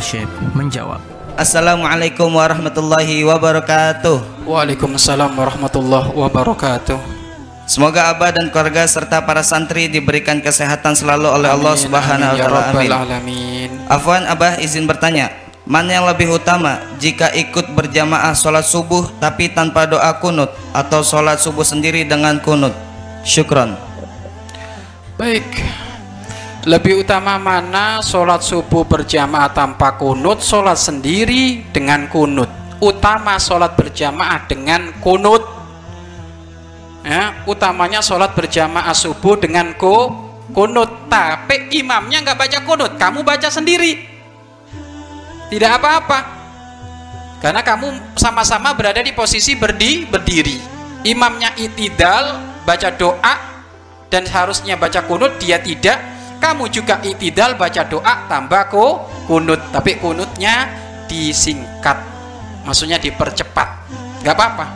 Syekh menjawab. Assalamualaikum warahmatullahi wabarakatuh. Waalaikumsalam warahmatullahi wabarakatuh. Semoga Abah dan keluarga serta para santri diberikan kesehatan selalu oleh Allah Amin, Subhanahu wa amin, ya taala. rabbal Amin. alamin. Afwan Abah izin bertanya, mana yang lebih utama jika ikut berjamaah sholat subuh tapi tanpa doa kunut atau sholat subuh sendiri dengan kunut? Syukron. Baik. Lebih utama mana sholat subuh berjamaah tanpa kunut, sholat sendiri dengan kunut. Utama sholat berjamaah dengan kunut. Ya, utamanya sholat berjamaah subuh dengan ku, kunut. Tapi imamnya nggak baca kunut, kamu baca sendiri. Tidak apa-apa. Karena kamu sama-sama berada di posisi berdi, berdiri. Imamnya itidal, baca doa, dan harusnya baca kunut, dia tidak. Kamu juga itidal, baca doa, tambah ku, kunut. Tapi kunutnya disingkat. Maksudnya dipercepat. Gak apa-apa.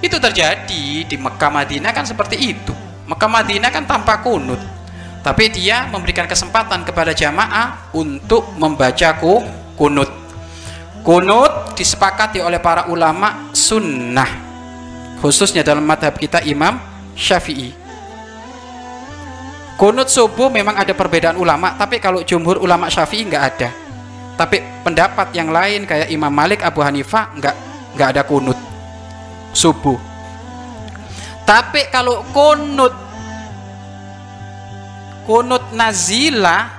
Itu terjadi di Mekah Madinah kan seperti itu. Mekah Madinah kan tanpa kunut. Tapi dia memberikan kesempatan kepada jamaah untuk membaca ku, kunut. Kunut disepakati oleh para ulama sunnah. Khususnya dalam madhab kita Imam Syafi'i. Kunut subuh memang ada perbedaan ulama, tapi kalau jumhur ulama Syafi'i nggak ada. Tapi pendapat yang lain kayak Imam Malik, Abu Hanifah nggak nggak ada kunut subuh. Tapi kalau kunut kunut nazila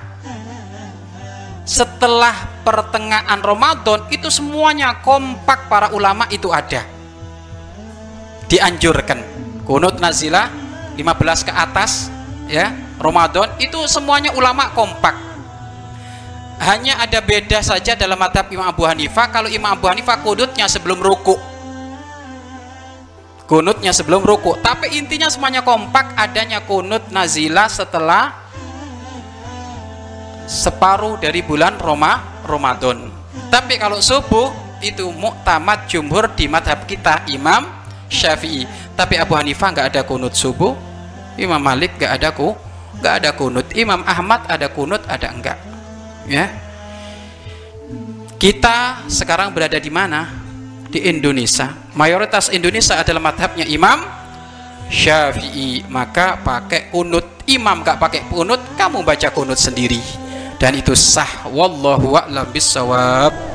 setelah pertengahan Ramadan itu semuanya kompak para ulama itu ada. Dianjurkan kunut nazila 15 ke atas ya Ramadan itu semuanya ulama kompak. Hanya ada beda saja dalam madhab Imam Abu Hanifah. Kalau Imam Abu Hanifah kunutnya sebelum ruku. Kunutnya sebelum ruku. Tapi intinya semuanya kompak. Adanya kunut nazila setelah separuh dari bulan Roma Ramadan. Tapi kalau subuh itu muktamad jumhur di madhab kita Imam Syafi'i. Tapi Abu Hanifah nggak ada kunut subuh Imam Malik nggak ada ku nggak ada kunut. Imam Ahmad ada kunut ada enggak? Ya. Kita sekarang berada di mana? Di Indonesia. Mayoritas Indonesia adalah madhabnya Imam Syafi'i. Maka pakai kunut. Imam gak pakai kunut kamu baca kunut sendiri. Dan itu sah. Wallahu a'lam bisawab